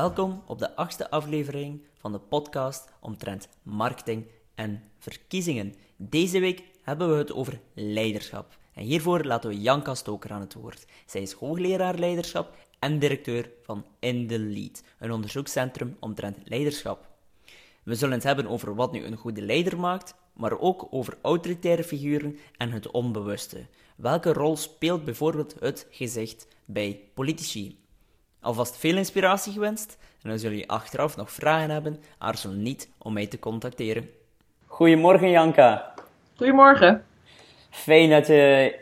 Welkom op de achtste aflevering van de podcast omtrent marketing en verkiezingen. Deze week hebben we het over leiderschap. En hiervoor laten we Janka Stoker aan het woord. Zij is hoogleraar leiderschap en directeur van In the Lead, een onderzoekscentrum omtrent leiderschap. We zullen het hebben over wat nu een goede leider maakt, maar ook over autoritaire figuren en het onbewuste. Welke rol speelt bijvoorbeeld het gezicht bij politici? Alvast veel inspiratie gewenst en als jullie achteraf nog vragen hebben, aarzel niet om mij te contacteren. Goedemorgen Janka. Goedemorgen. Fijn dat je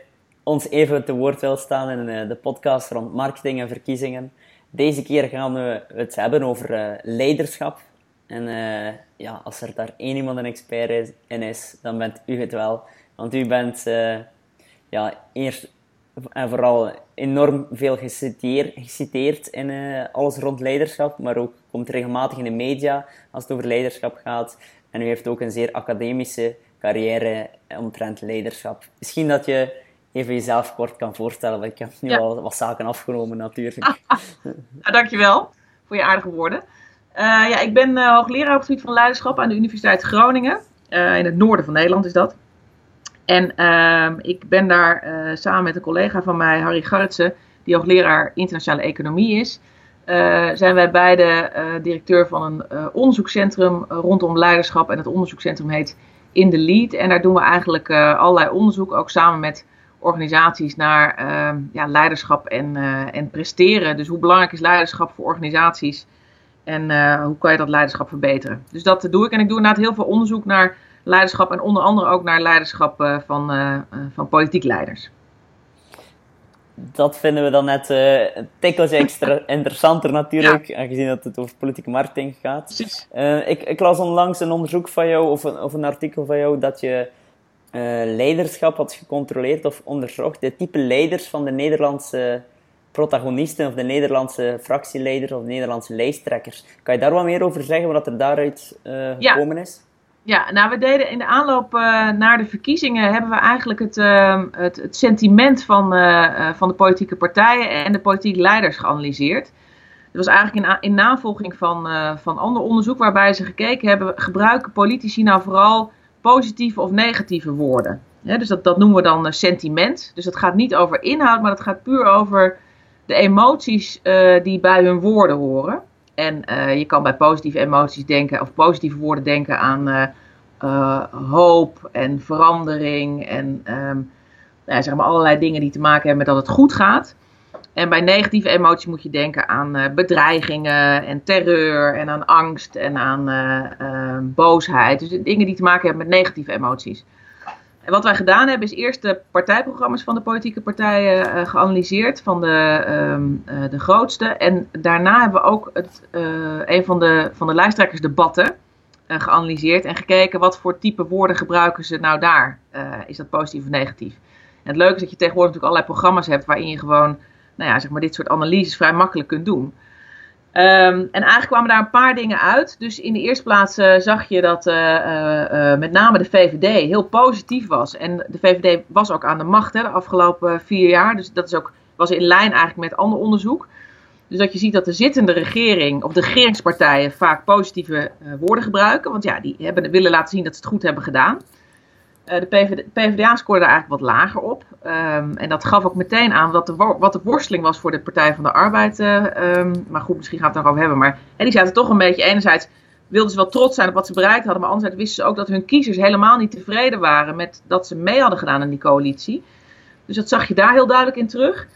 ons even te woord wilt staan in eh, de podcast rond marketing en verkiezingen. Deze keer gaan we het hebben over uh, leiderschap. En uh, ja, als er daar één iemand een expert is, in is, dan bent u het wel. Want u bent ja, eerst en vooral enorm veel geciteerd, geciteerd in uh, alles rond leiderschap, maar ook komt regelmatig in de media als het over leiderschap gaat. En u heeft ook een zeer academische carrière omtrent leiderschap. Misschien dat je even jezelf kort kan voorstellen, want ik heb nu al wat zaken afgenomen natuurlijk. Ah, ah. dankjewel voor je aardige woorden. Uh, ja, ik ben uh, hoogleraar op het gebied van leiderschap aan de Universiteit Groningen. in het noorden van Nederland is dat. En uh, ik ben daar uh, samen met een collega van mij, Harry Garretsen, die hoogleraar internationale economie is. Uh, zijn wij beide eh, directeur van een onderzoekscentrum rondom leiderschap. En het onderzoekscentrum heet In the Lead. En daar doen we eigenlijk allerlei onderzoek, ook samen met organisaties, naar ehm, ja, leiderschap en, en presteren. Dus hoe belangrijk is leiderschap voor organisaties en hoe kan je dat leiderschap verbeteren. Dus dat doe ik. En ik doe inderdaad heel veel onderzoek naar leiderschap en onder andere ook naar leiderschap uh, van, uh, van politiek leiders. Dat vinden we dan net een tikkeltje extra interessanter natuurlijk, ja. aangezien dat het over politieke marketing gaat. Precies. ik, ik, las onlangs een onderzoek van jou, of een, of een artikel van jou, dat je leiderschap had gecontroleerd of onderzocht. De type leiders van de Nederlandse protagonisten of de Nederlandse fractieleiders of de Nederlandse lijsttrekkers. Kan je daar wat meer over zeggen, wat er daaruit gekomen ja. is? Ja, nou we deden in de aanloop uh, naar de verkiezingen hebben we eigenlijk het, uh, het, het, sentiment van, uh, van de politieke partijen en de politieke leiders geanalyseerd. Dat was eigenlijk in, in navolging van, van ander onderzoek waarbij ze gekeken hebben, gebruiken politici nou vooral positieve of negatieve woorden? dus dat, dat noemen we dan sentiment. Dus dat gaat niet over inhoud, maar dat gaat puur over de emoties die bij hun woorden horen. En uh, je kan bij positieve emoties denken, of positieve woorden denken aan uh, uh, hoop en verandering en um, nou, zeg maar allerlei dingen die te maken hebben met dat het goed gaat. En bij negatieve emoties moet je denken aan bedreigingen en terreur en aan angst en aan ehm, boosheid. Dus dingen die te maken hebben met negatieve emoties. Wat wij gedaan hebben is eerst de partijprogramma's van de politieke partijen uh, geanalyseerd, van de, uh, de grootste. En daarna hebben we ook het, uh, een van de, van de lijsttrekkersdebatten geanalyseerd en gekeken wat voor type woorden gebruiken ze nou daar. is dat positief of negatief? En het leuke is dat je tegenwoordig natuurlijk allerlei programma's hebt waarin je gewoon nou ja, zeg maar dit soort analyses vrij makkelijk kunt doen. Um, en eigenlijk kwamen daar een paar dingen uit. Dus in de eerste plaats uh, zag je dat uh, uh, met name de VVD heel positief was. En de VVD was ook aan de macht hè, de afgelopen vier jaar. Dus dat is ook, was in lijn eigenlijk met ander onderzoek. Dus dat je ziet dat de zittende regering, of de regeringspartijen, vaak positieve woorden gebruiken. Want ja, die hebben, willen laten zien dat ze het goed hebben gedaan. Eh, de PvdA, scoorde daar eigenlijk wat lager op. Um, en dat gaf ook meteen aan wat de, wat de worsteling was voor de Partij van de Arbeid. Um, maar goed, misschien gaan we het erover hebben. Maar en die zaten toch een beetje, enerzijds wilden ze wel trots zijn op wat ze bereikt hadden. Maar anderzijds wisten ze ook dat hun kiezers helemaal niet tevreden waren met dat ze mee hadden gedaan aan die coalitie. Dus dat zag je daar heel duidelijk in terug.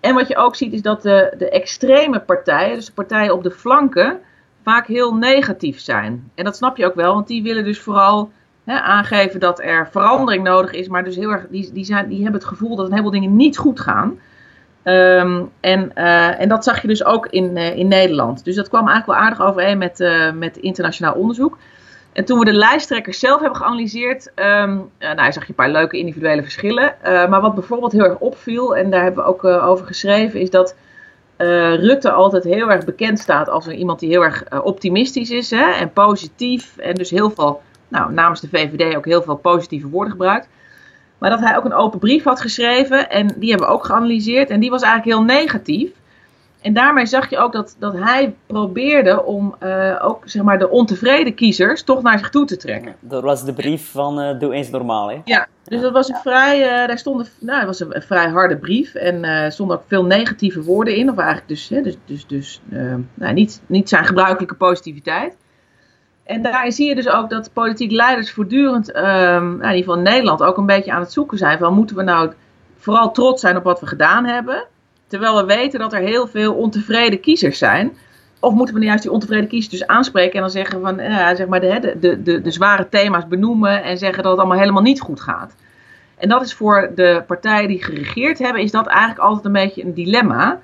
En wat je ook ziet is dat de, de extreme partijen, dus de partijen op de flanken, vaak heel negatief zijn. En dat snap je ook wel, want die willen dus vooral aangeven dat er verandering nodig is, maar dus heel erg, die, die, zijn, die hebben het gevoel dat een heleboel dingen niet goed gaan. Um, en, uh, en dat zag je dus ook in, uh, in Nederland. Dus dat kwam eigenlijk wel aardig overeen met, uh, met internationaal onderzoek. En toen we de lijsttrekkers zelf hebben geanalyseerd, um, nou, zag je een paar leuke individuele verschillen. maar wat bijvoorbeeld heel erg opviel, en daar hebben we ook over geschreven, is dat Rutte altijd heel erg bekend staat als iemand die heel erg optimistisch is hè, en positief. En dus heel veel nou, namens de VVD ook heel veel positieve woorden gebruikt. Maar dat hij ook een open brief had geschreven en die hebben we ook geanalyseerd. En die was eigenlijk heel negatief. En daarmee zag je ook dat, dat hij probeerde om uh, ook zeg maar, de ontevreden kiezers toch naar zich toe te trekken. Dat was de brief van uh, Doe eens normaal, hè? Ja, dus dat was een vrij, uh, daar stonden, nou, het was een, vrij harde brief en er stonden ook veel negatieve woorden in. Of eigenlijk dus, hè, dus, dus, dus nou, niet, niet zijn gebruikelijke positiviteit. En daarin zie je dus ook dat politieke leiders voortdurend, um, in ieder geval in Nederland, ook een beetje aan het zoeken zijn van moeten we nou vooral trots zijn op wat we gedaan hebben Terwijl we weten dat er heel veel ontevreden kiezers zijn. Of moeten we nou juist die ontevreden kiezers dus aanspreken en dan zeggen van, ja, zeg maar de, de, de, de zware thema's benoemen en zeggen dat het allemaal helemaal niet goed gaat. En dat is voor de partijen die geregeerd hebben, is dat eigenlijk altijd een beetje een dilemma.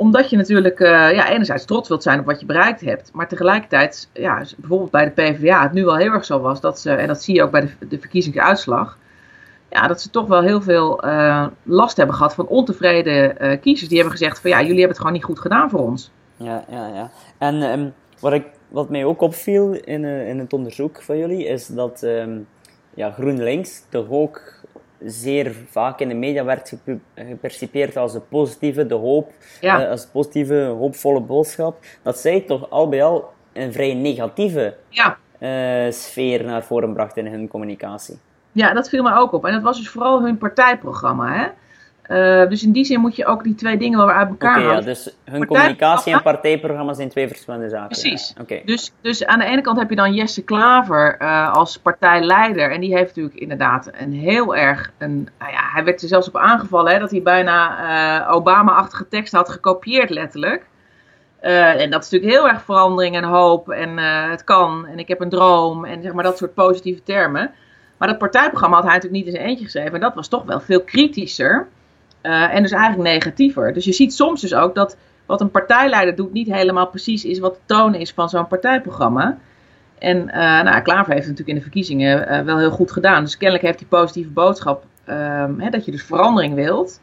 Omdat je natuurlijk uh, ja, enerzijds trots wilt zijn op wat je bereikt hebt. Maar tegelijkertijd, ja, bijvoorbeeld bij de PvdA, het nu wel heel erg zo was. Dat ze, en dat zie je ook bij de, de verkiezingsuitslag ja, dat ze toch wel heel veel uh, last hebben gehad van ontevreden uh, kiezers. Die hebben gezegd van ja, jullie hebben het gewoon niet goed gedaan voor ons. Ja, ja, ja. En um, wat, ik, wat mij ook opviel in, in het onderzoek van jullie, is dat um, ja, GroenLinks toch ook zeer vaak in de media werd gepercipeerd als de positieve, de hoop, ja. als de positieve, hoopvolle boodschap. Dat zij toch al bij al een vrij negatieve ja. sfeer naar voren bracht in hun communicatie. Ja, dat viel me ook op. En dat was dus vooral hun partijprogramma. Hè? Uh, dus in die zin moet je ook die twee dingen wel uit elkaar okay. Ja, dus hun communicatie en partijprogramma zijn twee verschillende zaken. Precies. Ja. Okay. Dus, dus aan de ene kant heb je dan Jesse Klaver uh, als partijleider. En die heeft natuurlijk inderdaad een heel erg. Een, nou ja, hij werd er zelfs op aangevallen hè, dat hij bijna uh, Obama-achtige teksten had gekopieerd, letterlijk. en dat is natuurlijk heel erg verandering en hoop. En het kan. En ik heb een droom. En zeg maar dat soort positieve termen. Maar dat partijprogramma had hij natuurlijk niet in zijn eentje geschreven. En dat was toch wel veel kritischer. Uh, en dus eigenlijk negatiever. Dus je ziet soms dus ook dat wat een partijleider doet niet helemaal precies is wat de toon is van zo'n partijprogramma. En uh, nou, Klaver heeft het natuurlijk in de verkiezingen uh, wel heel goed gedaan. Dus kennelijk heeft die positieve boodschap ehm, hè, dat je dus verandering wilt.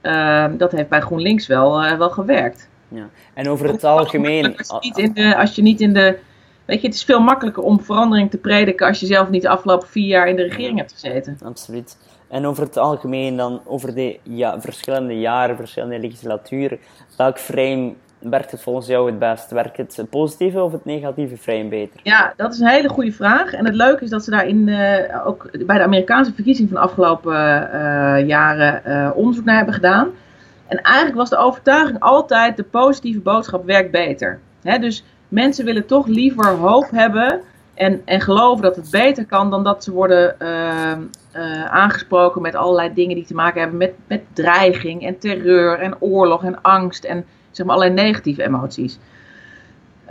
Ehm, dat heeft bij GroenLinks wel, wel gewerkt. Ja. En over het algemeen. Als je, niet in de, als je niet in de Weet je, het is veel makkelijker om verandering te prediken als je zelf niet de afgelopen vier jaar in de regering hebt gezeten. Absoluut. En over het algemeen dan, over de ja, verschillende jaren, verschillende legislaturen, welk frame werkt het volgens jou het best? Werkt het positieve of het negatieve frame beter? Ja, dat is een hele goede vraag. En het leuke is dat ze daar in, uh, ook bij de Amerikaanse verkiezing van de afgelopen uh, jaren uh, onderzoek naar hebben gedaan. En eigenlijk was de overtuiging altijd de positieve boodschap werkt beter. He, dus mensen willen toch liever hoop hebben en, en geloven dat het beter kan dan dat ze worden uh, uh, aangesproken met allerlei dingen die te maken hebben met, met dreiging en terreur en oorlog en angst en zeg maar allerlei negatieve emoties.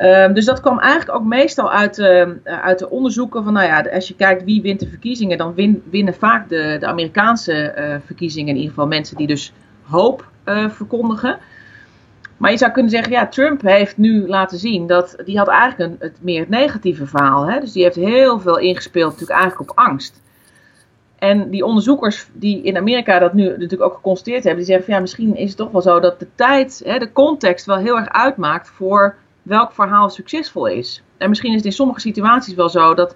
Uh, dus dat kwam eigenlijk ook meestal uit, ehm, uit de onderzoeken van, nou ja, als je kijkt wie wint de verkiezingen, dan win, winnen vaak de, de Amerikaanse eh, verkiezingen in ieder geval mensen die dus hoop eh, verkondigen. Maar je zou kunnen zeggen, ja, Trump heeft nu laten zien dat die had eigenlijk een, het, meer het negatieve verhaal. Hè? Dus die heeft heel veel ingespeeld natuurlijk eigenlijk op angst. En die onderzoekers die in Amerika dat nu natuurlijk ook geconstateerd hebben, die zeggen van ja, misschien is het toch wel zo dat de tijd, hè, de context wel heel erg uitmaakt voor welk verhaal succesvol is. En misschien is het in sommige situaties wel zo dat,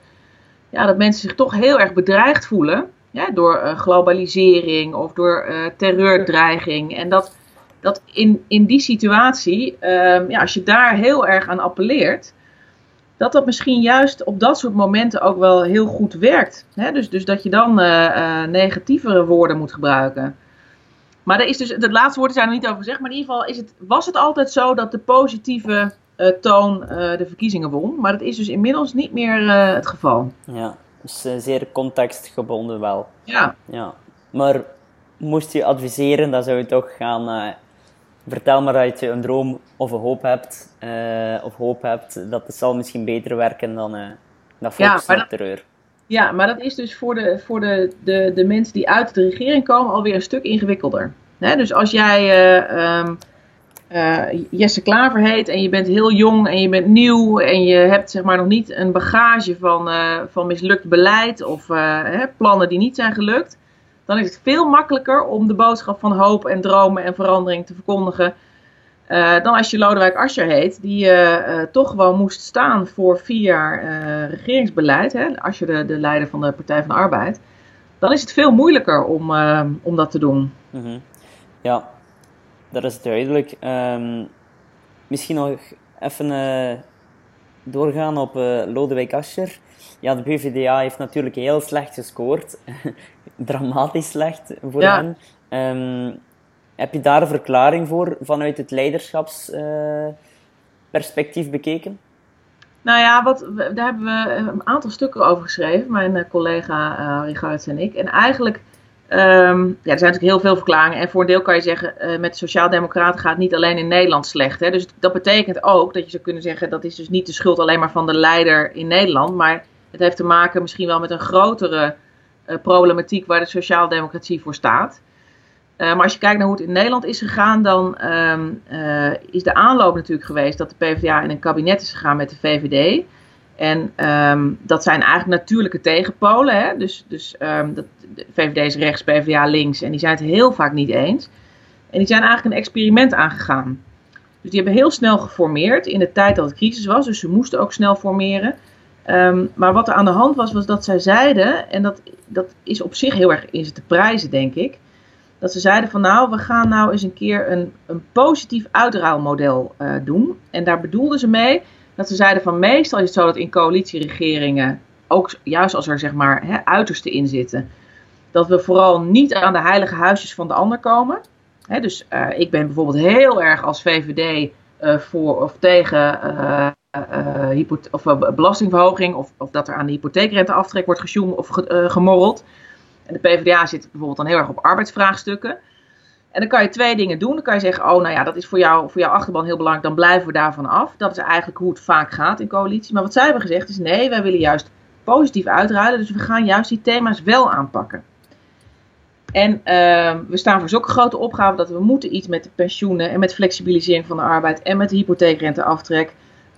ja, dat mensen zich toch heel erg bedreigd voelen ja, door uh, globalisering of door uh, terreurdreiging. En dat dat in, in die situatie, um, ja, als je daar heel erg aan appelleert, dat dat misschien juist op dat soort momenten ook wel heel goed werkt. Hè? Dus, dus dat je dan uh, uh, negatievere woorden moet gebruiken. Maar er is dus, het laatste woord zijn er niet over gezegd, maar in ieder geval is het, was het altijd zo dat de positieve uh, toon de verkiezingen won. Maar dat is dus inmiddels niet meer het geval. Ja, dus zeer contextgebonden wel. Ja. ja. Maar moest je adviseren, dan zou je toch gaan vertel maar dat je een droom of een hoop hebt, uh, of hoop hebt, dat het zal misschien beter werken dan uh, dat focussen ja, terreur. Ja, maar dat is dus voor, de, voor de, de, de mensen die uit de regering komen alweer een stuk ingewikkelder. Hè? Dus als jij uh, um, Jesse Klaver heet en je bent heel jong en je bent nieuw en je hebt zeg maar nog niet een bagage van, van mislukt beleid of hè, plannen die niet zijn gelukt dan is het veel makkelijker om de boodschap van hoop en dromen en verandering te verkondigen. Uh, dan als je Lodewijk Asscher heet, die uh, uh, toch gewoon moest staan voor vier jaar regeringsbeleid. Als je de, de leider van de Partij van de Arbeid. Dan is het veel moeilijker om, om dat te doen. -hmm. Ja, dat is duidelijk. Ehm, misschien nog even doorgaan op Lodewijk Asscher. Ja, de PvdA heeft natuurlijk heel slecht gescoord. Dramatisch slecht voor hen. Um, heb je daar een verklaring voor vanuit het leiderschapsperspectief uh, bekeken? Nou ja, wat, daar hebben we een aantal stukken over geschreven, mijn collega uh, Richard en ik. En eigenlijk Um, ja, er zijn natuurlijk heel veel verklaringen. En voor een deel kan je zeggen, uh, met Sociaaldemocraten gaat het niet alleen in Nederland slecht. Hè? Dus dat betekent ook dat je zou kunnen zeggen, dat is dus niet de schuld alleen maar van de leider in Nederland. Maar het heeft te maken misschien wel met een grotere problematiek waar de Sociaaldemocratie voor staat. Uh, maar als je kijkt naar hoe het in Nederland is gegaan, dan um, is de aanloop natuurlijk geweest dat de PvdA in een kabinet is gegaan met de VVD. En um, dat zijn eigenlijk natuurlijke tegenpolen. Hè? Dus, dus um, dat, de VVD is rechts, PvdA links. En die zijn het heel vaak niet eens. En die zijn eigenlijk een experiment aangegaan. Dus die hebben heel snel geformeerd in de tijd dat het crisis was. Dus ze moesten ook snel formeren. Um, maar wat er aan de hand was, was dat zij zeiden, en dat, dat is op zich heel erg is te prijzen, denk ik. Dat ze zeiden van nou, we gaan nou eens een keer een, een positief uitruilmodel uh, doen. En daar bedoelden ze mee dat ze zeiden van meestal is het zo dat in coalitieregeringen, ook juist als er zeg maar hè, uitersten in zitten, dat we vooral niet aan de heilige huisjes van de ander komen. Hè, dus uh, ik ben bijvoorbeeld heel erg als VVD eh, voor of tegen of, belastingverhoging of, of, dat er aan de hypotheekrenteaftrek wordt gesjoemeld of ge, gemorreld. En de PvdA zit bijvoorbeeld dan heel erg op arbeidsvraagstukken. En dan kan je twee dingen doen. Dan kan je zeggen, oh nou ja, dat is voor, jou, voor jouw achterban heel belangrijk, dan blijven we daarvan af. Dat is eigenlijk hoe het vaak gaat in coalitie. Maar wat zij hebben gezegd is, nee, wij willen juist positief uitruilen. Dus we gaan juist die thema's wel aanpakken. En uh, we staan voor zulke grote opgaven dat we moeten iets met de pensioenen en met flexibilisering van de arbeid en met de hypotheekrenteaftrek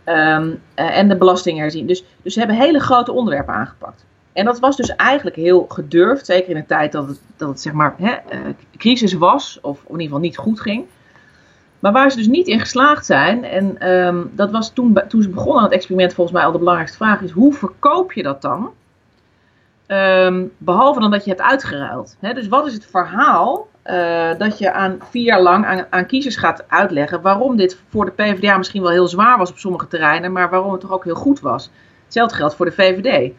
um, uh, en de belasting herzien. Dus, dus ze hebben hele grote onderwerpen aangepakt. En dat was dus eigenlijk heel gedurfd, zeker in een tijd dat het, dat zeg maar hè, uh, crisis was, of in ieder geval niet goed ging. Maar waar ze dus niet in geslaagd zijn, en um, dat was toen, toen ze begonnen aan het experiment volgens mij al de belangrijkste vraag is, hoe verkoop je dat dan? Um, behalve dan dat je hebt uitgeruild. Dus wat is het verhaal uh, dat je aan vier jaar lang aan, aan, kiezers gaat uitleggen waarom dit voor de PvdA misschien wel heel zwaar was op sommige terreinen, maar waarom het toch ook heel goed was. Hetzelfde geldt voor de VVD.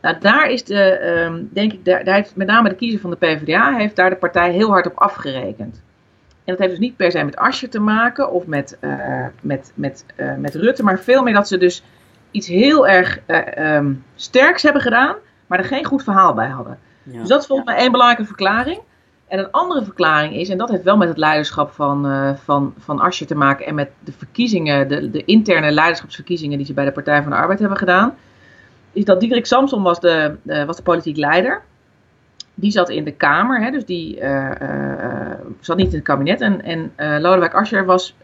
Nou, daar is de, um, denk ik, daar, daar, heeft met name de kiezer van de PvdA, heeft daar de partij heel hard op afgerekend. En dat heeft dus niet per se met Asje te maken of met, uh, met, met, uh, met Rutte, maar veel meer dat ze dus iets heel erg um, sterks hebben gedaan, maar er geen goed verhaal bij hadden. Ja. Dus dat is volgens mij één belangrijke verklaring. En een andere verklaring is, en dat heeft wel met het leiderschap van, uh, van, van Asje te maken en met de verkiezingen, de, de interne leiderschapsverkiezingen die ze bij de Partij van de Arbeid hebben gedaan is dat Diederik Samson was de, uh, was de politiek leider. Die zat in de Kamer, hè, dus die uh, zat niet in het kabinet. En, en Lodewijk Asscher was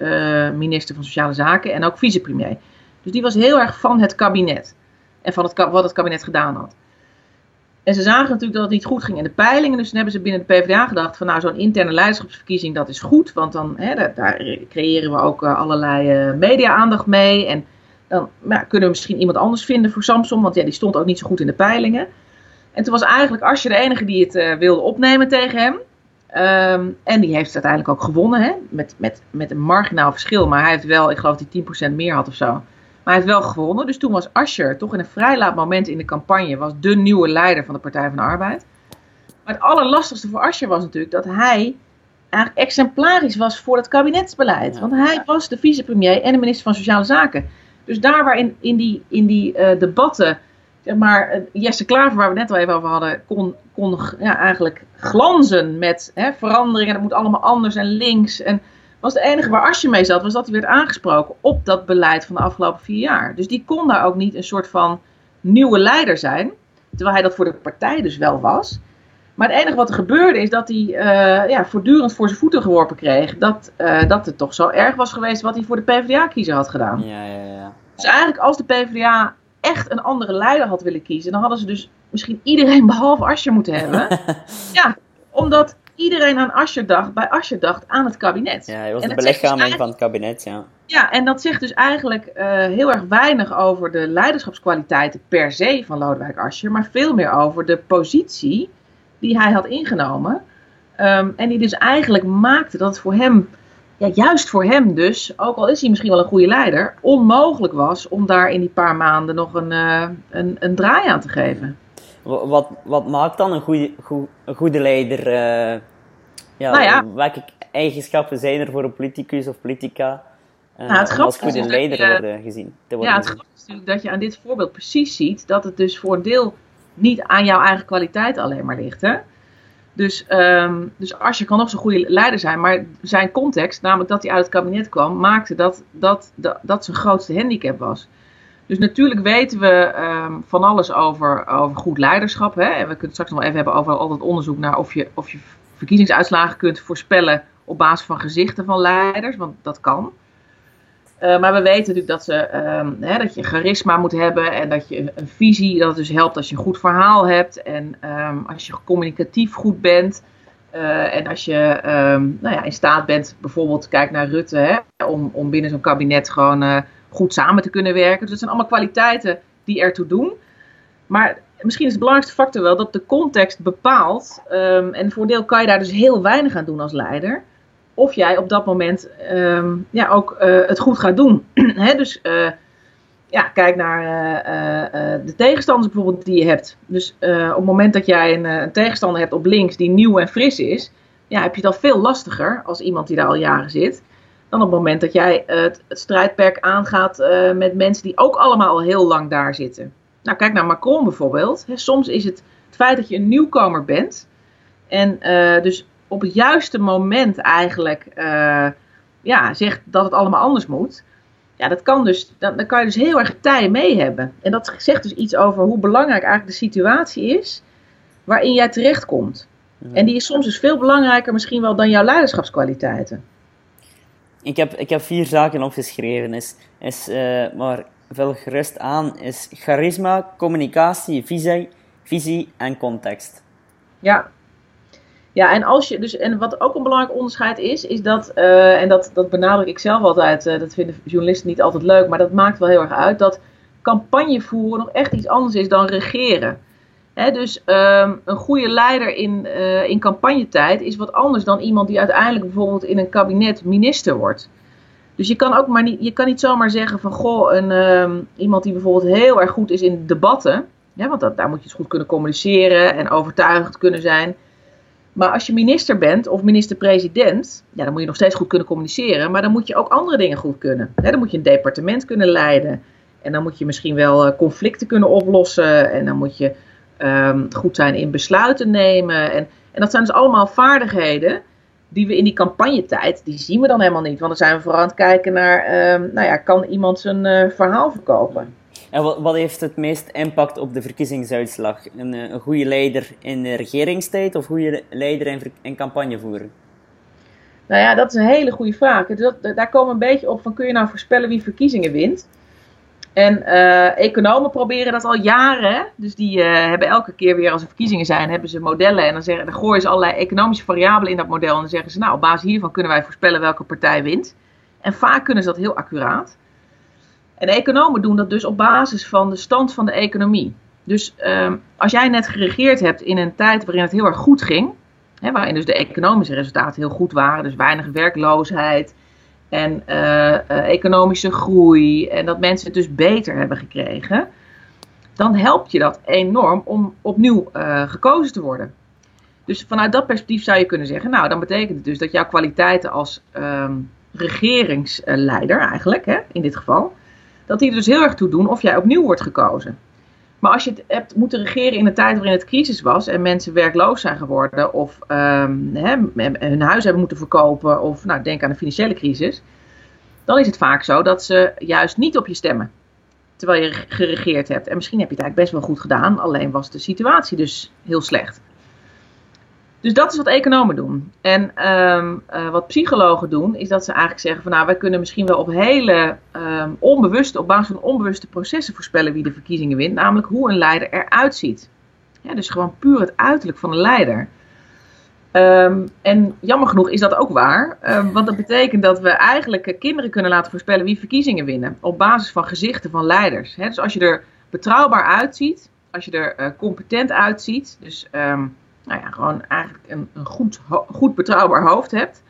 minister van Sociale Zaken en ook vicepremier. Dus die was heel erg van het kabinet. En van wat het kabinet gedaan had. En ze zagen natuurlijk dat het niet goed ging in de peilingen. Dus toen hebben ze binnen de PvdA gedacht van nou zo'n interne leiderschapsverkiezing dat is goed. Want dan hè, daar, creëren we ook allerlei media-aandacht mee. En dan kunnen we misschien iemand anders vinden voor Samsung, want ja, die stond ook niet zo goed in de peilingen. En toen was eigenlijk Asje de enige die het uh, wilde opnemen tegen hem. Um, en die heeft uiteindelijk ook gewonnen, hè? Met, met, met een marginaal verschil. Maar hij heeft wel, ik geloof dat hij 10% meer had of zo. Maar hij heeft wel gewonnen. Dus toen was Ascher toch in een vrij laat moment in de campagne... was de nieuwe leider van de Partij van de Arbeid. Maar het allerlastigste voor Ascher was natuurlijk dat hij eigenlijk exemplarisch was voor het kabinetsbeleid. Want hij was de vicepremier en de minister van Sociale Zaken. Dus daar waar in, in die, in die uh, debatten, zeg maar, uh, Jesse Klaver, waar we net al even over hadden, kon, kon ja, eigenlijk glanzen met hè, veranderingen. Het moet allemaal anders en links. En was de enige waar Asje mee zat, was dat hij werd aangesproken op dat beleid van de afgelopen vier jaar. Dus die kon daar ook niet een soort van nieuwe leider zijn. Terwijl hij dat voor de partij dus wel was. Maar het enige wat er gebeurde is dat hij uh, ja, voortdurend voor zijn voeten geworpen kreeg. Dat, uh, dat het toch zo erg was geweest wat hij voor de PvdA-kiezer had gedaan. Ja, ja, ja. Dus eigenlijk als de PvdA echt een andere leider had willen kiezen, dan hadden ze dus misschien iedereen behalve Asscher moeten hebben. ja, omdat iedereen aan Asscher dacht, bij Asscher dacht aan het kabinet. Ja, hij was de belichaming dus van het kabinet, ja. Ja, en dat zegt dus eigenlijk uh, heel erg weinig over de leiderschapskwaliteiten per se van Lodewijk Asscher, maar veel meer over de positie die hij had ingenomen. Um, en die dus eigenlijk maakte dat het voor hem ja, juist voor hem dus, ook al is hij misschien wel een goede leider, onmogelijk was om daar in die paar maanden nog een, uh, een, een draai aan te geven. Wat, wat maakt dan een goede, een goede leider? Uh, ja, nou ja, welke eigenschappen zijn er voor een politicus of politica uh, nou, het als goede leider je, worden gezien? Te worden ja, het grappige is natuurlijk dat je aan dit voorbeeld precies ziet dat het dus voor een deel niet aan jouw eigen kwaliteit alleen maar ligt. Hè? Dus, um, dus je kan nog zo'n goede leider zijn, maar zijn context, namelijk dat hij uit het kabinet kwam, maakte dat dat, dat, dat zijn grootste handicap was. Dus natuurlijk weten we um, van alles over, over goed leiderschap. Hè? En we kunnen het straks nog even hebben over al dat onderzoek naar of je, of je verkiezingsuitslagen kunt voorspellen op basis van gezichten van leiders, want dat kan. Uh, maar we weten natuurlijk dat, ze, um, hè, dat je charisma moet hebben en dat je een visie, dat het dus helpt als je een goed verhaal hebt en um, als je communicatief goed bent. Uh, en als je um, nou ja, in staat bent, bijvoorbeeld kijk naar Rutte, hè, om, om binnen zo'n kabinet gewoon uh, goed samen te kunnen werken. Dus dat zijn allemaal kwaliteiten die ertoe doen. Maar misschien is de belangrijkste factor wel dat de context bepaalt. en voor deel kan je daar dus heel weinig aan doen als leider of jij op dat moment ehm, ja, ook uh, het goed gaat doen. dus uh, ja, kijk naar uh, de tegenstanders bijvoorbeeld die je hebt. Dus op het moment dat jij een, een, tegenstander hebt op links die nieuw en fris is, ja, heb je dat veel lastiger als iemand die daar al jaren zit. Dan op het moment dat jij het, het strijdperk aangaat met mensen die ook allemaal al heel lang daar zitten. Nou, kijk naar Macron bijvoorbeeld. soms is het het feit dat je een nieuwkomer bent. En dus op het juiste moment eigenlijk uh, ja, zegt dat het allemaal anders moet. Ja, dat kan dus, dan, dan kan je dus heel erg tij mee hebben. En dat zegt dus iets over hoe belangrijk eigenlijk de situatie is waarin jij terechtkomt. Ja. En die is soms dus veel belangrijker misschien wel dan jouw leiderschapskwaliteiten. Ik heb, ik heb vier zaken opgeschreven. Is, is, uh, maar vul gerust aan. Is charisma, communicatie, visie, visie en context. Ja, ja, en, als je, dus, en wat ook een belangrijk onderscheid is, is dat, uh, en dat, dat benadruk ik zelf altijd, uh, dat vinden journalisten niet altijd leuk, maar dat maakt wel heel erg uit, dat campagne voeren nog echt iets anders is dan regeren. Dus um, een goede leider in, uh, in campagnetijd is wat anders dan iemand die uiteindelijk bijvoorbeeld in een kabinet minister wordt. Dus je kan ook maar niet, je kan niet zomaar zeggen van goh, een, um, iemand die bijvoorbeeld heel erg goed is in debatten, want dat, daar moet je dus goed kunnen communiceren en overtuigend kunnen zijn. Maar als je minister bent of minister-president, ja, dan moet je nog steeds goed kunnen communiceren. Maar dan moet je ook andere dingen goed kunnen. dan moet je een departement kunnen leiden. En dan moet je misschien wel eh, conflicten kunnen oplossen. En dan moet je um, goed zijn in besluiten nemen. En, en dat zijn dus allemaal vaardigheden die we in die campagnetijd, die zien we dan helemaal niet. Want dan zijn we vooral aan het kijken naar, um, nou ja, kan iemand zijn uh, verhaal verkopen? En wat, wat, heeft het meest impact op de verkiezingsuitslag? Een, eh, een goede leider in de regeringstijd of goede leider in, in campagne voeren? Nou ja, dat is een hele goede vraag. Dat, daar komen we een beetje op van kun je nou voorspellen wie verkiezingen wint? En uh, economen proberen dat al jaren. Dus die uh, hebben elke keer weer als er verkiezingen zijn, hebben ze modellen. En dan, zeggen, dan gooien ze allerlei economische variabelen in dat model. En dan zeggen ze, nou, op basis hiervan kunnen wij voorspellen welke partij wint. En vaak kunnen ze dat heel accuraat. En economen doen dat dus op basis van de stand van de economie. Dus um, als jij net geregeerd hebt in een tijd waarin het heel erg goed ging, hè, waarin dus de economische resultaten heel goed waren, dus weinig werkloosheid en uh, uh, economische groei en dat mensen het dus beter hebben gekregen, dan helpt je dat enorm om opnieuw uh, gekozen te worden. Dus vanuit dat perspectief zou je kunnen zeggen, nou dan betekent het dus dat jouw kwaliteiten als um, regeringsleider eigenlijk, hè, in dit geval, dat die er dus heel erg toe doen of jij opnieuw wordt gekozen. Maar als je het hebt moeten regeren in een tijd waarin het crisis was en mensen werkloos zijn geworden of hè, hun huis hebben moeten verkopen of nou, denk aan de financiële crisis, dan is het vaak zo dat ze juist niet op je stemmen. Terwijl je geregeerd hebt. En misschien heb je het eigenlijk best wel goed gedaan, alleen was de situatie dus heel slecht. Dus dat is wat economen doen. En um, uh, wat psychologen doen, is dat ze eigenlijk zeggen van nou, wij kunnen misschien wel op hele um, onbewuste, op basis van onbewuste processen voorspellen wie de verkiezingen wint. Namelijk hoe een leider eruit ziet. Ja, dus gewoon puur het uiterlijk van een leider. Um, en jammer genoeg is dat ook waar. want dat betekent dat we eigenlijk kinderen kunnen laten voorspellen wie verkiezingen winnen. Op basis van gezichten van leiders. dus als je er betrouwbaar uitziet, als je er uh, competent uitziet. Dus nou ja, gewoon eigenlijk een, een goed, goed betrouwbaar hoofd hebt,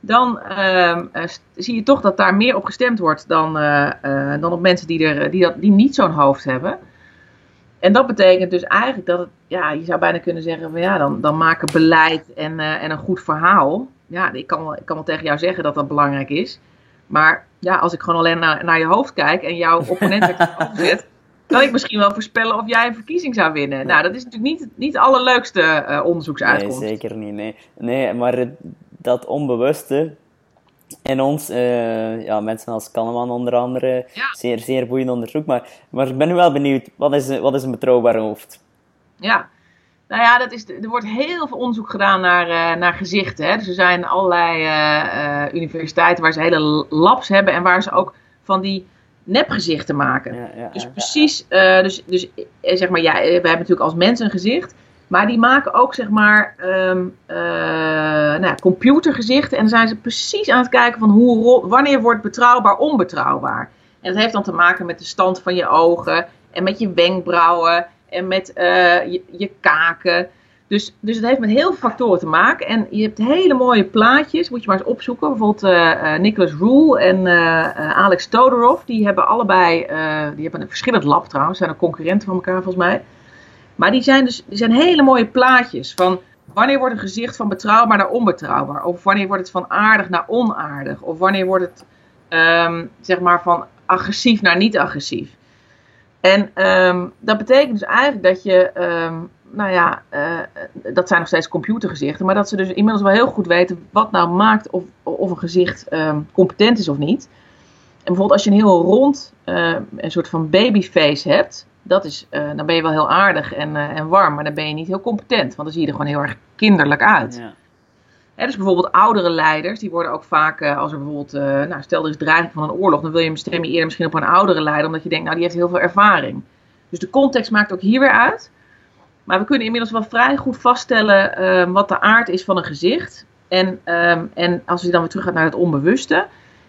dan ehm, eh, zie je toch dat daar meer op gestemd wordt dan, eh, dan op mensen die, er, die, dat, die niet zo'n hoofd hebben. En dat betekent dus eigenlijk dat het, ja, je zou bijna kunnen zeggen van ja, dan, dan maken beleid en, en een goed verhaal. Ja, ik kan, wel, ik kan wel tegen jou zeggen dat dat belangrijk is. Maar ja, als ik gewoon alleen naar, naar je hoofd kijk en jouw opponent zet, kan ik misschien wel voorspellen of jij een verkiezing zou winnen. Nou, dat is natuurlijk niet, niet de allerleukste uh, onderzoeksuitkomst. Nee, zeker niet. Nee, nee maar dat onbewuste in ons, uh, ja, mensen als Kahneman onder andere, zeer, zeer boeiend onderzoek. Maar, maar ik ben nu wel benieuwd, wat is, wat is een betrouwbaar hoofd? Ja, nou ja, dat is, er wordt heel veel onderzoek gedaan naar, uh, naar gezichten. Hè. Dus er zijn allerlei uh, universiteiten waar ze hele labs hebben en waar ze ook van die nepgezichten maken. Ja, ja, dus precies, uh, dus, dus zeg maar, ja, we hebben natuurlijk als mens een gezicht. Maar die maken ook zeg maar um, nou, computergezichten. En dan zijn ze precies aan het kijken van hoe, wanneer wordt betrouwbaar onbetrouwbaar. En dat heeft dan te maken met de stand van je ogen en met je wenkbrauwen en met uh, je, je, kaken. Dus, dus het heeft met heel veel factoren te maken. En je hebt hele mooie plaatjes, moet je maar eens opzoeken. Bijvoorbeeld uh, Nicholas Roel en Alex Todorov. Die hebben allebei, die hebben een verschillend lab trouwens. Zijn ook concurrenten van elkaar volgens mij. Maar die zijn dus die zijn hele mooie plaatjes van wanneer wordt een gezicht van betrouwbaar naar onbetrouwbaar? Of wanneer wordt het van aardig naar onaardig? Of wanneer wordt het um, zeg maar van agressief naar niet agressief? En um, dat betekent dus eigenlijk dat je, um, nou ja, uh, dat zijn nog steeds computergezichten, maar dat ze dus inmiddels wel heel goed weten wat nou maakt of, of een gezicht um, competent is of niet. En bijvoorbeeld als je een heel rond, uh, een soort van babyface hebt, dat is, uh, dan ben je wel heel aardig en, en warm, maar dan ben je niet heel competent, want dan zie je er gewoon heel erg kinderlijk uit. Ja. Hè, dus bijvoorbeeld oudere leiders, die worden ook vaak, als er bijvoorbeeld, nou, stel er is dreiging van een oorlog, dan wil je stem je eerder misschien op een oudere leider, omdat je denkt, nou die heeft heel veel ervaring. Dus de context maakt ook hier weer uit. Maar we kunnen inmiddels wel vrij goed vaststellen uh, wat de aard is van een gezicht. En, um, en als je dan weer terug gaat naar het onbewuste,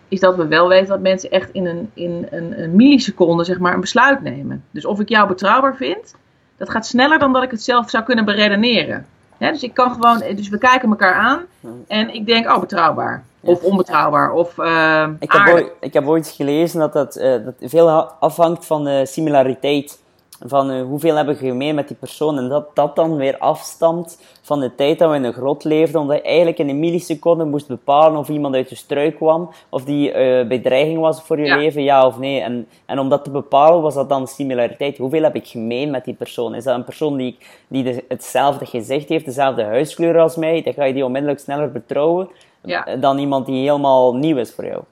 is dat we wel weten dat mensen echt in een, in een, een milliseconde zeg maar, een besluit nemen. Dus of ik jou betrouwbaar vind, dat gaat sneller dan dat ik het zelf zou kunnen beredeneren dus ik kan gewoon, dus we kijken elkaar aan en ik denk, oh, betrouwbaar. Of onbetrouwbaar. Of, uh, ik, heb ooit, ik heb ooit gelezen dat dat, uh, dat veel afhangt van de similariteit van uh, hoeveel hebben we gemeen met die persoon. En dat dat dan weer afstamt van de tijd dat we in een grot leefden. Omdat je eigenlijk in een milliseconde moest bepalen of iemand uit je struik kwam. Of die uh, bij dreiging was voor je leven, ja of nee. En, en om dat te bepalen was dat dan similariteit. Hoeveel heb ik gemeen met die persoon? Is dat een persoon die, die de, hetzelfde gezicht heeft, dezelfde huiskleur als mij? Dan ga je die onmiddellijk sneller betrouwen ja. dan iemand die helemaal nieuw is voor jou.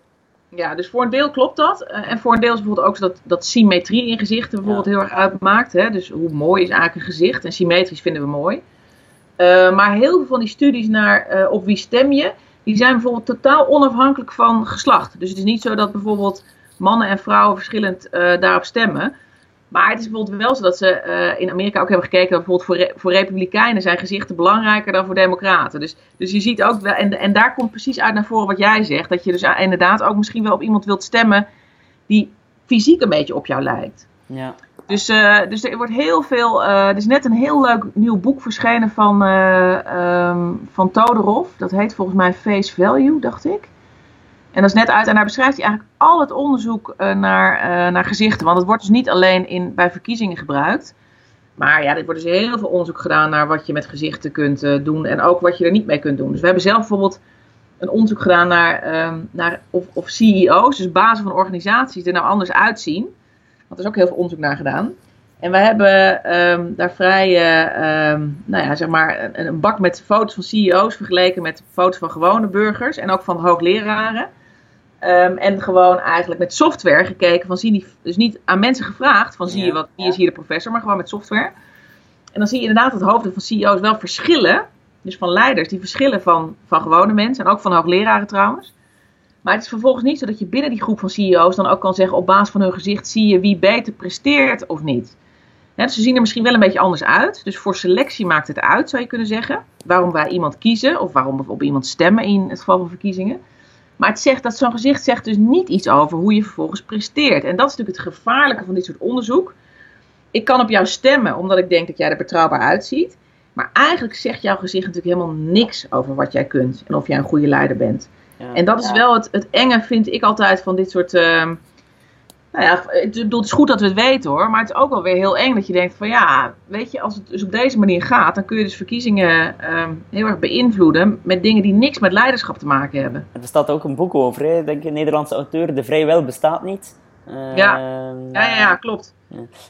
Ja, dus voor een deel klopt dat. Eh, en voor een deel is bijvoorbeeld ook dat, dat symmetrie in gezichten bijvoorbeeld heel erg uitmaakt. Hè? Dus hoe mooi is eigenlijk een gezicht? En symmetrisch vinden we mooi. Uh, maar heel veel van die studies naar uh, op wie stem je, die zijn bijvoorbeeld totaal onafhankelijk van geslacht. Dus het is niet zo dat bijvoorbeeld mannen en vrouwen verschillend daarop stemmen. Maar het is bijvoorbeeld wel zo dat ze uh, in Amerika ook hebben gekeken dat bijvoorbeeld voor, voor Republikeinen zijn gezichten belangrijker dan voor Democraten. Dus, dus je ziet ook wel, en, en daar komt precies uit naar voren wat jij zegt, dat je dus inderdaad ook misschien wel op iemand wilt stemmen die fysiek een beetje op jou lijkt. Ja. Dus, uh, dus er wordt heel veel. Uh, er is net een heel leuk nieuw boek verschenen van, um, van Todorov. Dat heet volgens mij Face Value, dacht ik. En dat is net uit. En daar beschrijft hij eigenlijk al het onderzoek uh, naar, uh, naar gezichten. Want het wordt dus niet alleen in, bij verkiezingen gebruikt. Maar ja, er wordt dus heel veel onderzoek gedaan naar wat je met gezichten kunt uh, doen. En ook wat je er niet mee kunt doen. Dus we hebben zelf bijvoorbeeld een onderzoek gedaan naar, um, naar of, of CEO's, dus bazen van organisaties, er nou anders uitzien. Want er is ook heel veel onderzoek naar gedaan. En we hebben um, daar vrij, um, nou ja, zeg maar, een, een, bak met foto's van CEO's vergeleken met foto's van gewone burgers en ook van hoogleraren. Um, en gewoon eigenlijk met software gekeken van zie die, dus niet aan mensen gevraagd van zie je wat, wie is hier de professor, maar gewoon met software. En dan zie je inderdaad dat hoofden van CEO's wel verschillen. Dus van leiders die verschillen van, van gewone mensen en ook van hoogleraren trouwens. Maar het is vervolgens niet zo dat je binnen die groep van CEO's dan ook kan zeggen op basis van hun gezicht zie je wie beter presteert of niet. dus ze zien er misschien wel een beetje anders uit. Dus voor selectie maakt het uit, zou je kunnen zeggen. Waarom wij iemand kiezen of waarom we op iemand stemmen in het geval van verkiezingen. Maar het zegt dat zo'n gezicht zegt dus niet iets over hoe je vervolgens presteert. En dat is natuurlijk het gevaarlijke van dit soort onderzoek. Ik kan op jou stemmen omdat ik denk dat jij er betrouwbaar uitziet. Maar eigenlijk zegt jouw gezicht natuurlijk helemaal niks over wat jij kunt en of jij een goede leider bent. En dat is wel het, het enge, vind ik altijd, van dit soort... Ehm, nou ja, het, het is goed dat we het weten hoor, maar het is ook wel weer heel eng dat je denkt van ja, weet je, als het dus op deze manier gaat, dan kun je dus verkiezingen ehm, heel erg beïnvloeden met dingen die niks met leiderschap te maken hebben. Er staat ook een boek over, hè? denk een Nederlandse auteur, De Vrij Wel bestaat niet. Uh, ja. ja, ja, ja, klopt.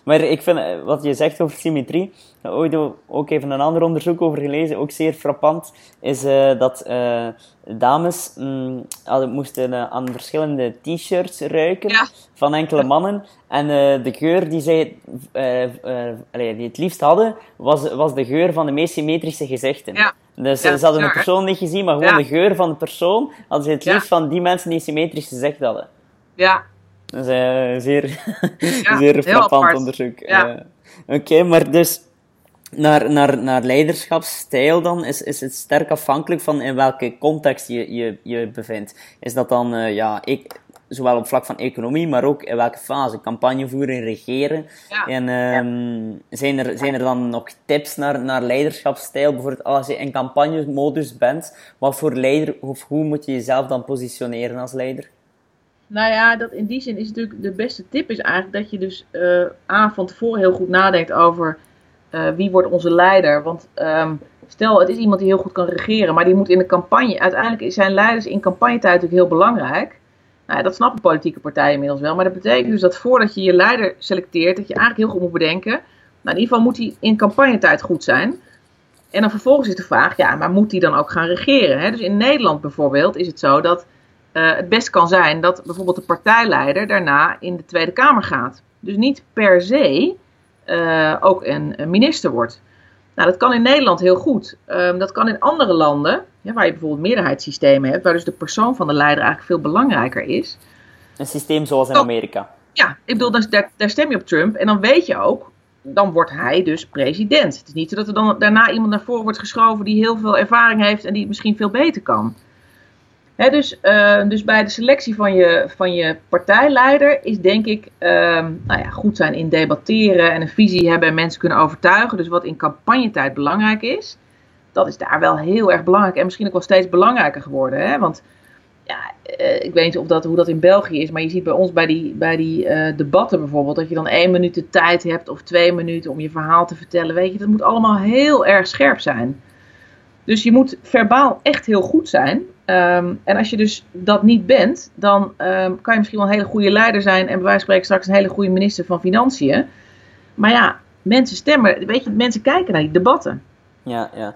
Maar ik vind eh, wat je zegt over symmetrie, ooit ook even een ander onderzoek over gelezen, ook zeer frappant, is uh, dat uh, dames mm, moesten aan verschillende t-shirts ruiken van enkele mannen. En de geur die zij die het liefst hadden, was, was de geur van de meest symmetrische gezichten. Ja. Dus ze hadden de persoon niet gezien, maar gewoon de geur van de persoon hadden ze het liefst van die mensen die symmetrische gezichten hadden. Ja, dat is uh, zeer, ja, zeer frappant onderzoek. Ja. Uh, Oké, maar dus naar, naar, naar leiderschapsstijl dan, is, is het sterk afhankelijk van in welke context je je, je bevindt. Is dat dan, uh, ja, ik, zowel op vlak van economie, maar ook in welke fase? Campagne voeren, regeren. Ja. En um, zijn, er, zijn er dan nog tips naar, naar leiderschapsstijl? Bijvoorbeeld als je in campagnemodus bent, wat voor leider, of hoe moet je jezelf dan positioneren als leider? Nou ja, dat in die zin is natuurlijk de beste tip is eigenlijk dat je dus uh, aan van tevoren heel goed nadenkt over uh, wie wordt onze leider. Want um, stel, het is iemand die heel goed kan regeren, maar die moet in de campagne. Uiteindelijk zijn leiders in campagnetijd natuurlijk heel belangrijk. Nou, dat snappen politieke partijen inmiddels wel. Maar dat betekent dus dat voordat je je leider selecteert, dat je eigenlijk heel goed moet bedenken. Nou, in ieder geval moet hij in campagnetijd goed zijn. En dan vervolgens is de vraag, ja, maar moet hij dan ook gaan regeren? Hè? Dus in Nederland bijvoorbeeld is het zo dat uh, het best kan zijn dat bijvoorbeeld de partijleider daarna in de Tweede Kamer gaat. Dus niet per se uh, ook een, een, minister wordt. Nou, dat kan in Nederland heel goed. Um, dat kan in andere landen, ja, waar je bijvoorbeeld meerderheidssystemen hebt, waar dus de persoon van de leider eigenlijk veel belangrijker is. Een systeem zoals in Amerika. Ja, ik bedoel, daar, daar stem je op Trump en dan weet je ook, dan wordt hij dus president. Het is niet zo dat er dan daarna iemand naar voren wordt geschoven die heel veel ervaring heeft en die het misschien veel beter kan dus, uh, dus bij de selectie van je, van je partijleider is denk ik uh, nou ja, goed zijn in debatteren en een visie hebben en mensen kunnen overtuigen. Dus wat in campagnetijd belangrijk is, dat is daar wel heel erg belangrijk en misschien ook wel steeds belangrijker geworden. Hè? Want ja, uh, ik weet niet of dat, hoe dat in België is, maar je ziet bij ons bij die, bij die uh, debatten bijvoorbeeld dat je dan één minuut de tijd hebt of twee minuten om je verhaal te vertellen. Weet je, dat moet allemaal heel erg scherp zijn. Dus je moet verbaal echt heel goed zijn. Um, en als je dus dat niet bent, dan um, kan je misschien wel een hele goede leider zijn en bij wijze van spreken straks een hele goede minister van Financiën. Maar ja, mensen stemmen, weet je, mensen kijken naar die debatten. Ja, ja.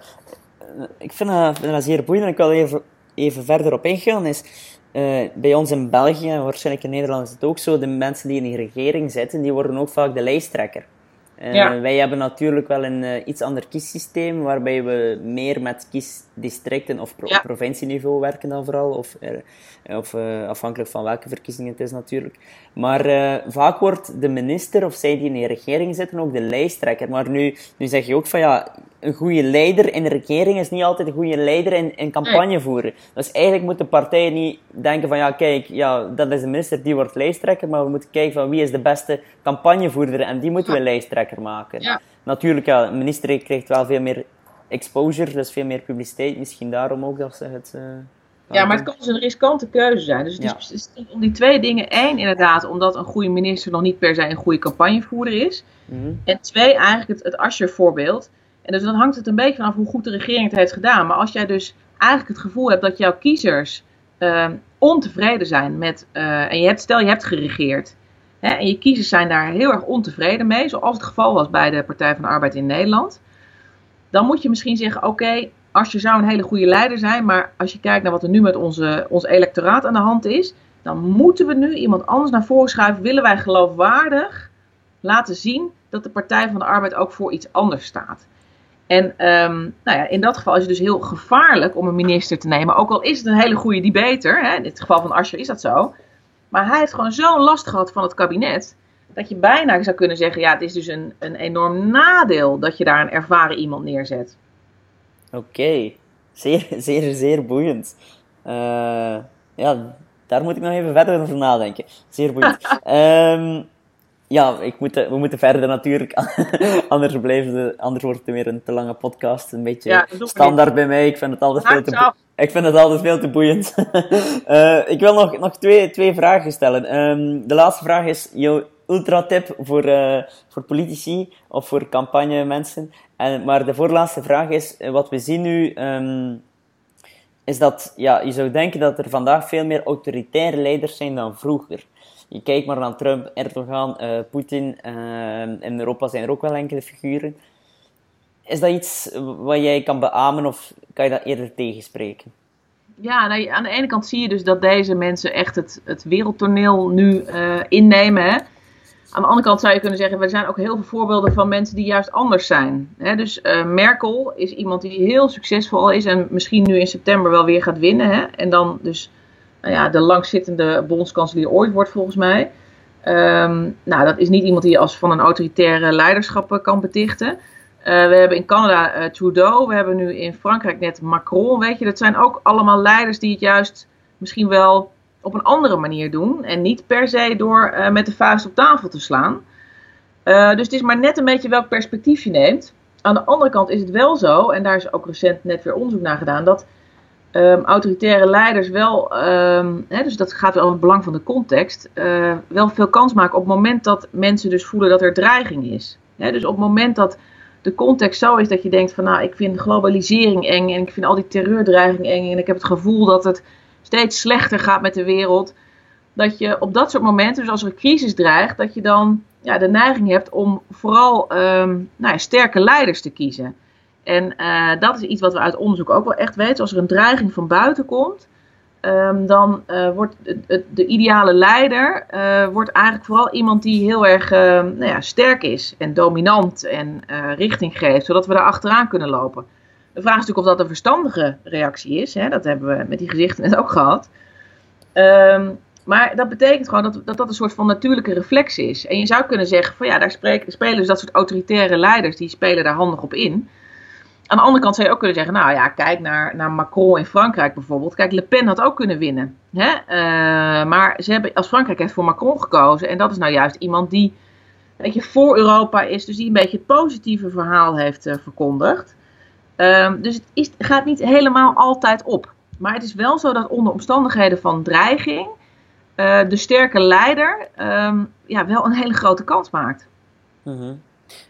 Ik vind dat, vind zeer boeiend en ik wil even, even verder op ingaan. Is, uh, bij ons in België, en waarschijnlijk in Nederland is het ook zo, de mensen die in de regering zitten, die worden ook vaak de lijsttrekker. Uh, Wij hebben natuurlijk wel een uh, iets ander kiessysteem, waarbij we meer met kiesdistricten of pro ja. provincieniveau werken dan vooral, of, uh, of afhankelijk van welke verkiezingen het is natuurlijk. Maar vaak wordt de minister of zij die in de regering zitten ook de lijsttrekker. Maar nu, nu zeg je ook van ja, een goede leider in de regering is niet altijd een goede leider in, in campagne voeren. Dus eigenlijk moeten partijen niet denken van ja, kijk, ja, dat is de minister die wordt lijsttrekker, maar we moeten kijken van wie is de beste campagnevoerder en die moeten we lijsttrekker maken. Ja. Natuurlijk, ja, een minister krijgt wel veel meer exposure, dus veel meer publiciteit. Misschien daarom ook dat ze het... Uh, ja, maar het kan dus een riskante keuze zijn. Dus het ja. is, om die twee dingen. Eén, inderdaad, omdat een goede minister nog niet per se een goede campagnevoerder is. Mm -hmm. En twee, eigenlijk het, het voorbeeld. En dus dan hangt het een beetje vanaf hoe goed de regering het heeft gedaan. Maar als jij dus eigenlijk het gevoel hebt dat jouw kiezers uh, ontevreden zijn met. Uh, en je hebt, stel je hebt geregeerd. Hè, en je kiezers zijn daar heel erg ontevreden mee. Zoals het geval was bij de Partij van de Arbeid in Nederland. Dan moet je misschien zeggen: oké, okay, als je zou een hele goede leider zijn. Maar als je kijkt naar wat er nu met onze, ons electoraat aan de hand is. Dan moeten we nu iemand anders naar voren schuiven. Willen wij geloofwaardig laten zien dat de Partij van de Arbeid ook voor iets anders staat. En um, nou ja, in dat geval is het dus heel gevaarlijk om een minister te nemen. Ook al is het een hele goede debater. Hè, in het geval van Asscher is dat zo. Maar hij heeft gewoon zo'n last gehad van het kabinet. Dat je bijna zou kunnen zeggen: ja, het is dus een, een enorm nadeel dat je daar een ervaren iemand neerzet. Oké, okay. zeer, zeer, zeer boeiend. Uh, ja, daar moet ik nog even verder over nadenken. Zeer boeiend. um, ja, ik moet, we moeten verder natuurlijk. anders, blijft het, anders wordt het weer een te lange podcast. Een beetje standaard bij mij. Ik vind het altijd veel te, ik vind het altijd veel te boeiend. uh, ik wil nog, nog twee, twee vragen stellen. Um, de laatste vraag is jouw ultra-tip voor, uh, voor politici of voor campagnemensen. En, maar de voorlaatste vraag is, wat we zien nu... Um, is dat ja, je zou denken dat er vandaag veel meer autoritaire leiders zijn dan vroeger. Je kijkt maar naar Trump, Erdogan, Poetin. Uh, in Europa zijn er ook wel enkele figuren. Is dat iets wat jij kan beamen of kan je dat eerder tegenspreken? Ja, nou, aan de ene kant zie je dus dat deze mensen echt het, het wereldtoneel nu uh, innemen. Aan de andere kant zou je kunnen zeggen, er zijn ook heel veel voorbeelden van mensen die juist anders zijn. Hè? Dus uh, Merkel is iemand die heel succesvol is en misschien nu in september wel weer gaat winnen. Hè? En dan dus nou ja, de langzittende bondskanselier ooit wordt volgens mij. Um, nou, dat is niet iemand die als van een autoritaire leiderschap eh, kan betichten. Uh, we hebben in Canada uh, Trudeau, we hebben nu in Frankrijk net Macron, weet je. Dat zijn ook allemaal leiders die het juist misschien wel op een andere manier doen. En niet per se door uh, met de vuist op tafel te slaan. dus het is maar net een beetje welk perspectief je neemt. Aan de andere kant is het wel zo, en daar is ook recent net weer onderzoek naar gedaan, dat um, autoritaire leiders wel, um, hè, dus dat gaat wel om het belang van de context, wel veel kans maken op het moment dat mensen dus voelen dat er dreiging is. Hè, dus op het moment dat de context zo is dat je denkt van nou ik vind globalisering eng en ik vind al die terreurdreiging eng en ik heb het gevoel dat het steeds slechter gaat met de wereld. Dat je op dat soort momenten, dus als er een crisis dreigt, dat je dan ja, de neiging hebt om vooral um, nou ja, sterke leiders te kiezen. En uh, dat is iets wat we uit onderzoek ook wel echt weten. Als er een dreiging van buiten komt, um, dan uh, wordt de, de, ideale leider uh, wordt eigenlijk vooral iemand die heel erg nou ja, sterk is en dominant en richting geeft, zodat we daar achteraan kunnen lopen. De vraag is natuurlijk of dat een verstandige reactie is. Hè? Dat hebben we met die gezichten net ook gehad. Um, maar dat betekent gewoon dat, dat dat een soort van natuurlijke reflex is. En je zou kunnen zeggen van ja, daar spelen dus dat soort autoritaire leiders, die spelen daar handig op in. Aan de andere kant zou je ook kunnen zeggen, nou ja, kijk naar, naar Macron in Frankrijk bijvoorbeeld. Kijk, Le Pen had ook kunnen winnen. Hè? Uh, maar ze hebben, als Frankrijk heeft voor Macron gekozen. En dat is nou juist iemand die weet je, voor Europa is. Dus die een beetje het positieve verhaal heeft uh, verkondigd. Uh, dus het is, gaat niet helemaal altijd op. Maar het is wel zo dat onder omstandigheden van dreiging... Uh, de sterke leider um, ja, wel een hele grote kans maakt. Mm.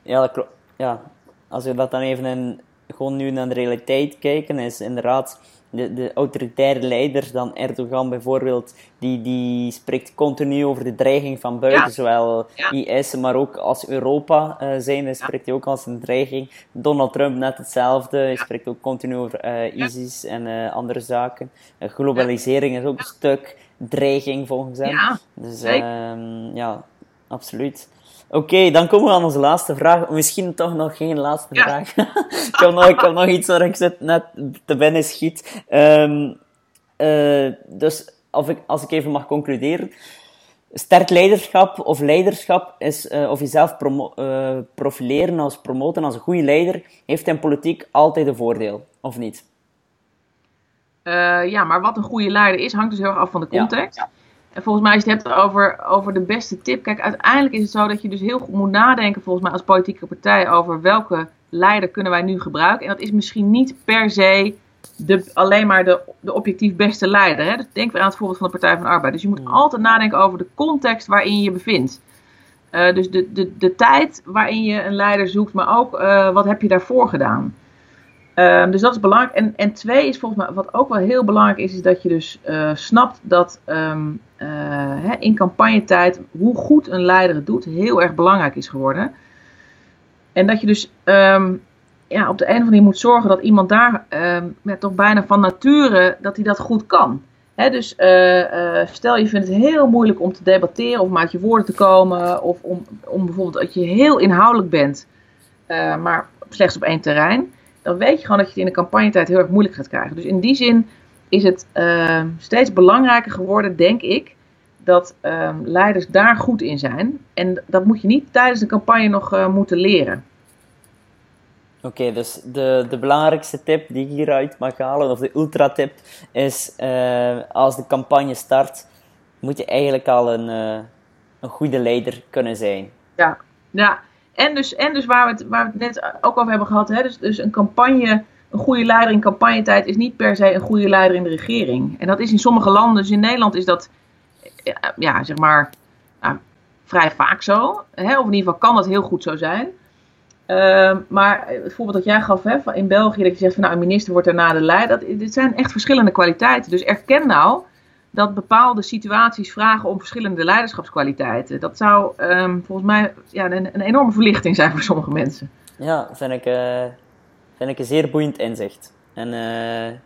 Ja, dat klopt. Ja, als je dat dan even in gewoon nu naar de realiteit kijken, is inderdaad de, de autoritaire leiders, dan Erdogan bijvoorbeeld, die, die spreekt continu over de dreiging van buiten, zowel ja. IS, maar ook als Europa uh, zijn, hij spreekt hij ook als een dreiging. Donald Trump net hetzelfde, hij spreekt ook continu over uh, ISIS en uh, andere zaken. globalisering is ook een stuk dreiging volgens hem. Dus ehm, ja, absoluut. Oké, dan komen we aan onze laatste vraag. Misschien toch nog geen laatste vraag. ik, heb nog, ik heb nog iets waar ik zit net te binnen schiet. Um, uh, dus of ik, als ik even mag concluderen. Sterk leiderschap of leiderschap is, uh, of jezelf promo uh, profileren als promoten als een goede leider, heeft in politiek altijd een voordeel, of niet? ja, maar wat een goede leider is, hangt dus heel erg af van de context. Ja. En volgens mij, als je het hebt over, over de beste tip. Kijk, uiteindelijk is het zo dat je dus heel goed moet nadenken, volgens mij, als politieke partij over welke leider kunnen wij nu gebruiken. En dat is misschien niet per se de, alleen maar de, de objectief beste leider. Hè? Dus denk weer aan het voorbeeld van de Partij van de Arbeid. Dus je moet altijd nadenken over de context waarin je je bevindt. Uh, dus de, de, de tijd waarin je een leider zoekt, maar ook uh, wat heb je daarvoor gedaan. Um, dus dat is belangrijk. En, en twee is volgens mij, wat ook wel heel belangrijk is, is dat je dus uh, snapt dat um, uh, hè, in campagnetijd hoe goed een leider het doet heel erg belangrijk is geworden. En dat je dus um, ja, op de een of andere manier moet zorgen dat iemand daar toch bijna van nature dat hij dat goed kan. Hè, dus uh, stel je vindt het heel moeilijk om te debatteren of om uit je woorden te komen, of om, om bijvoorbeeld dat je heel inhoudelijk bent, maar slechts op één terrein dan weet je gewoon dat je het in de campagnetijd heel erg moeilijk gaat krijgen. Dus in die zin is het uh, steeds belangrijker geworden, denk ik, dat uh, leiders daar goed in zijn. En dat moet je niet tijdens de campagne nog uh, moeten leren. Oké, okay, dus de, de belangrijkste tip die ik hieruit mag halen, of de ultra-tip, is uh, als de campagne start, moet je eigenlijk al een, uh, een goede leider kunnen zijn. Ja, ja. En, dus, en dus waar we, het, waar we het net ook over hebben gehad, hè, dus, dus een campagne, een goede leider in campagnetijd is niet per se een goede leider in de regering. En dat is in sommige landen, dus in Nederland is dat, ja, zeg maar, nou, vrij vaak zo. Hè? Of in ieder geval kan dat heel goed zo zijn. Uh, maar het voorbeeld dat jij gaf hè, in België, dat je zegt van nou, een minister wordt daarna de leider. Dat, dit zijn echt verschillende kwaliteiten. Dus erken nou dat bepaalde situaties vragen om verschillende leiderschapskwaliteiten. Dat zou um, volgens mij ja, een, een, enorme verlichting zijn voor sommige mensen. Ja, vind ik, uh, vind ik een zeer boeiend inzicht. En uh,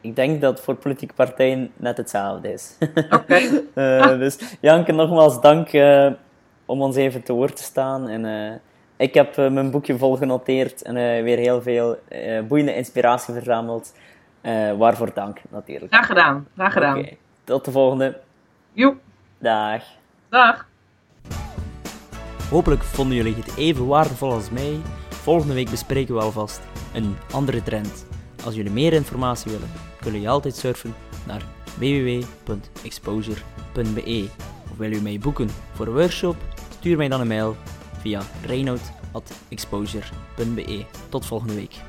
ik denk dat voor politieke partijen net hetzelfde is. Oké. Okay. uh, dus Janke, nogmaals dank om ons even te woord te staan. En ik heb mijn boekje vol genoteerd en weer heel veel boeiende inspiratie verzameld. waarvoor dank natuurlijk. Graag gedaan. Graag gedaan. Okay. Tot de volgende. Joep. Dag. Dag. Hopelijk vonden jullie het even waardevol als mij. Volgende week bespreken we alvast een andere trend. Als jullie meer informatie willen, kunnen jullie altijd surfen naar www.exposure.be. Of wil je mij boeken voor een workshop? Stuur mij dan een mail via reinoud.exposure.be. Tot volgende week.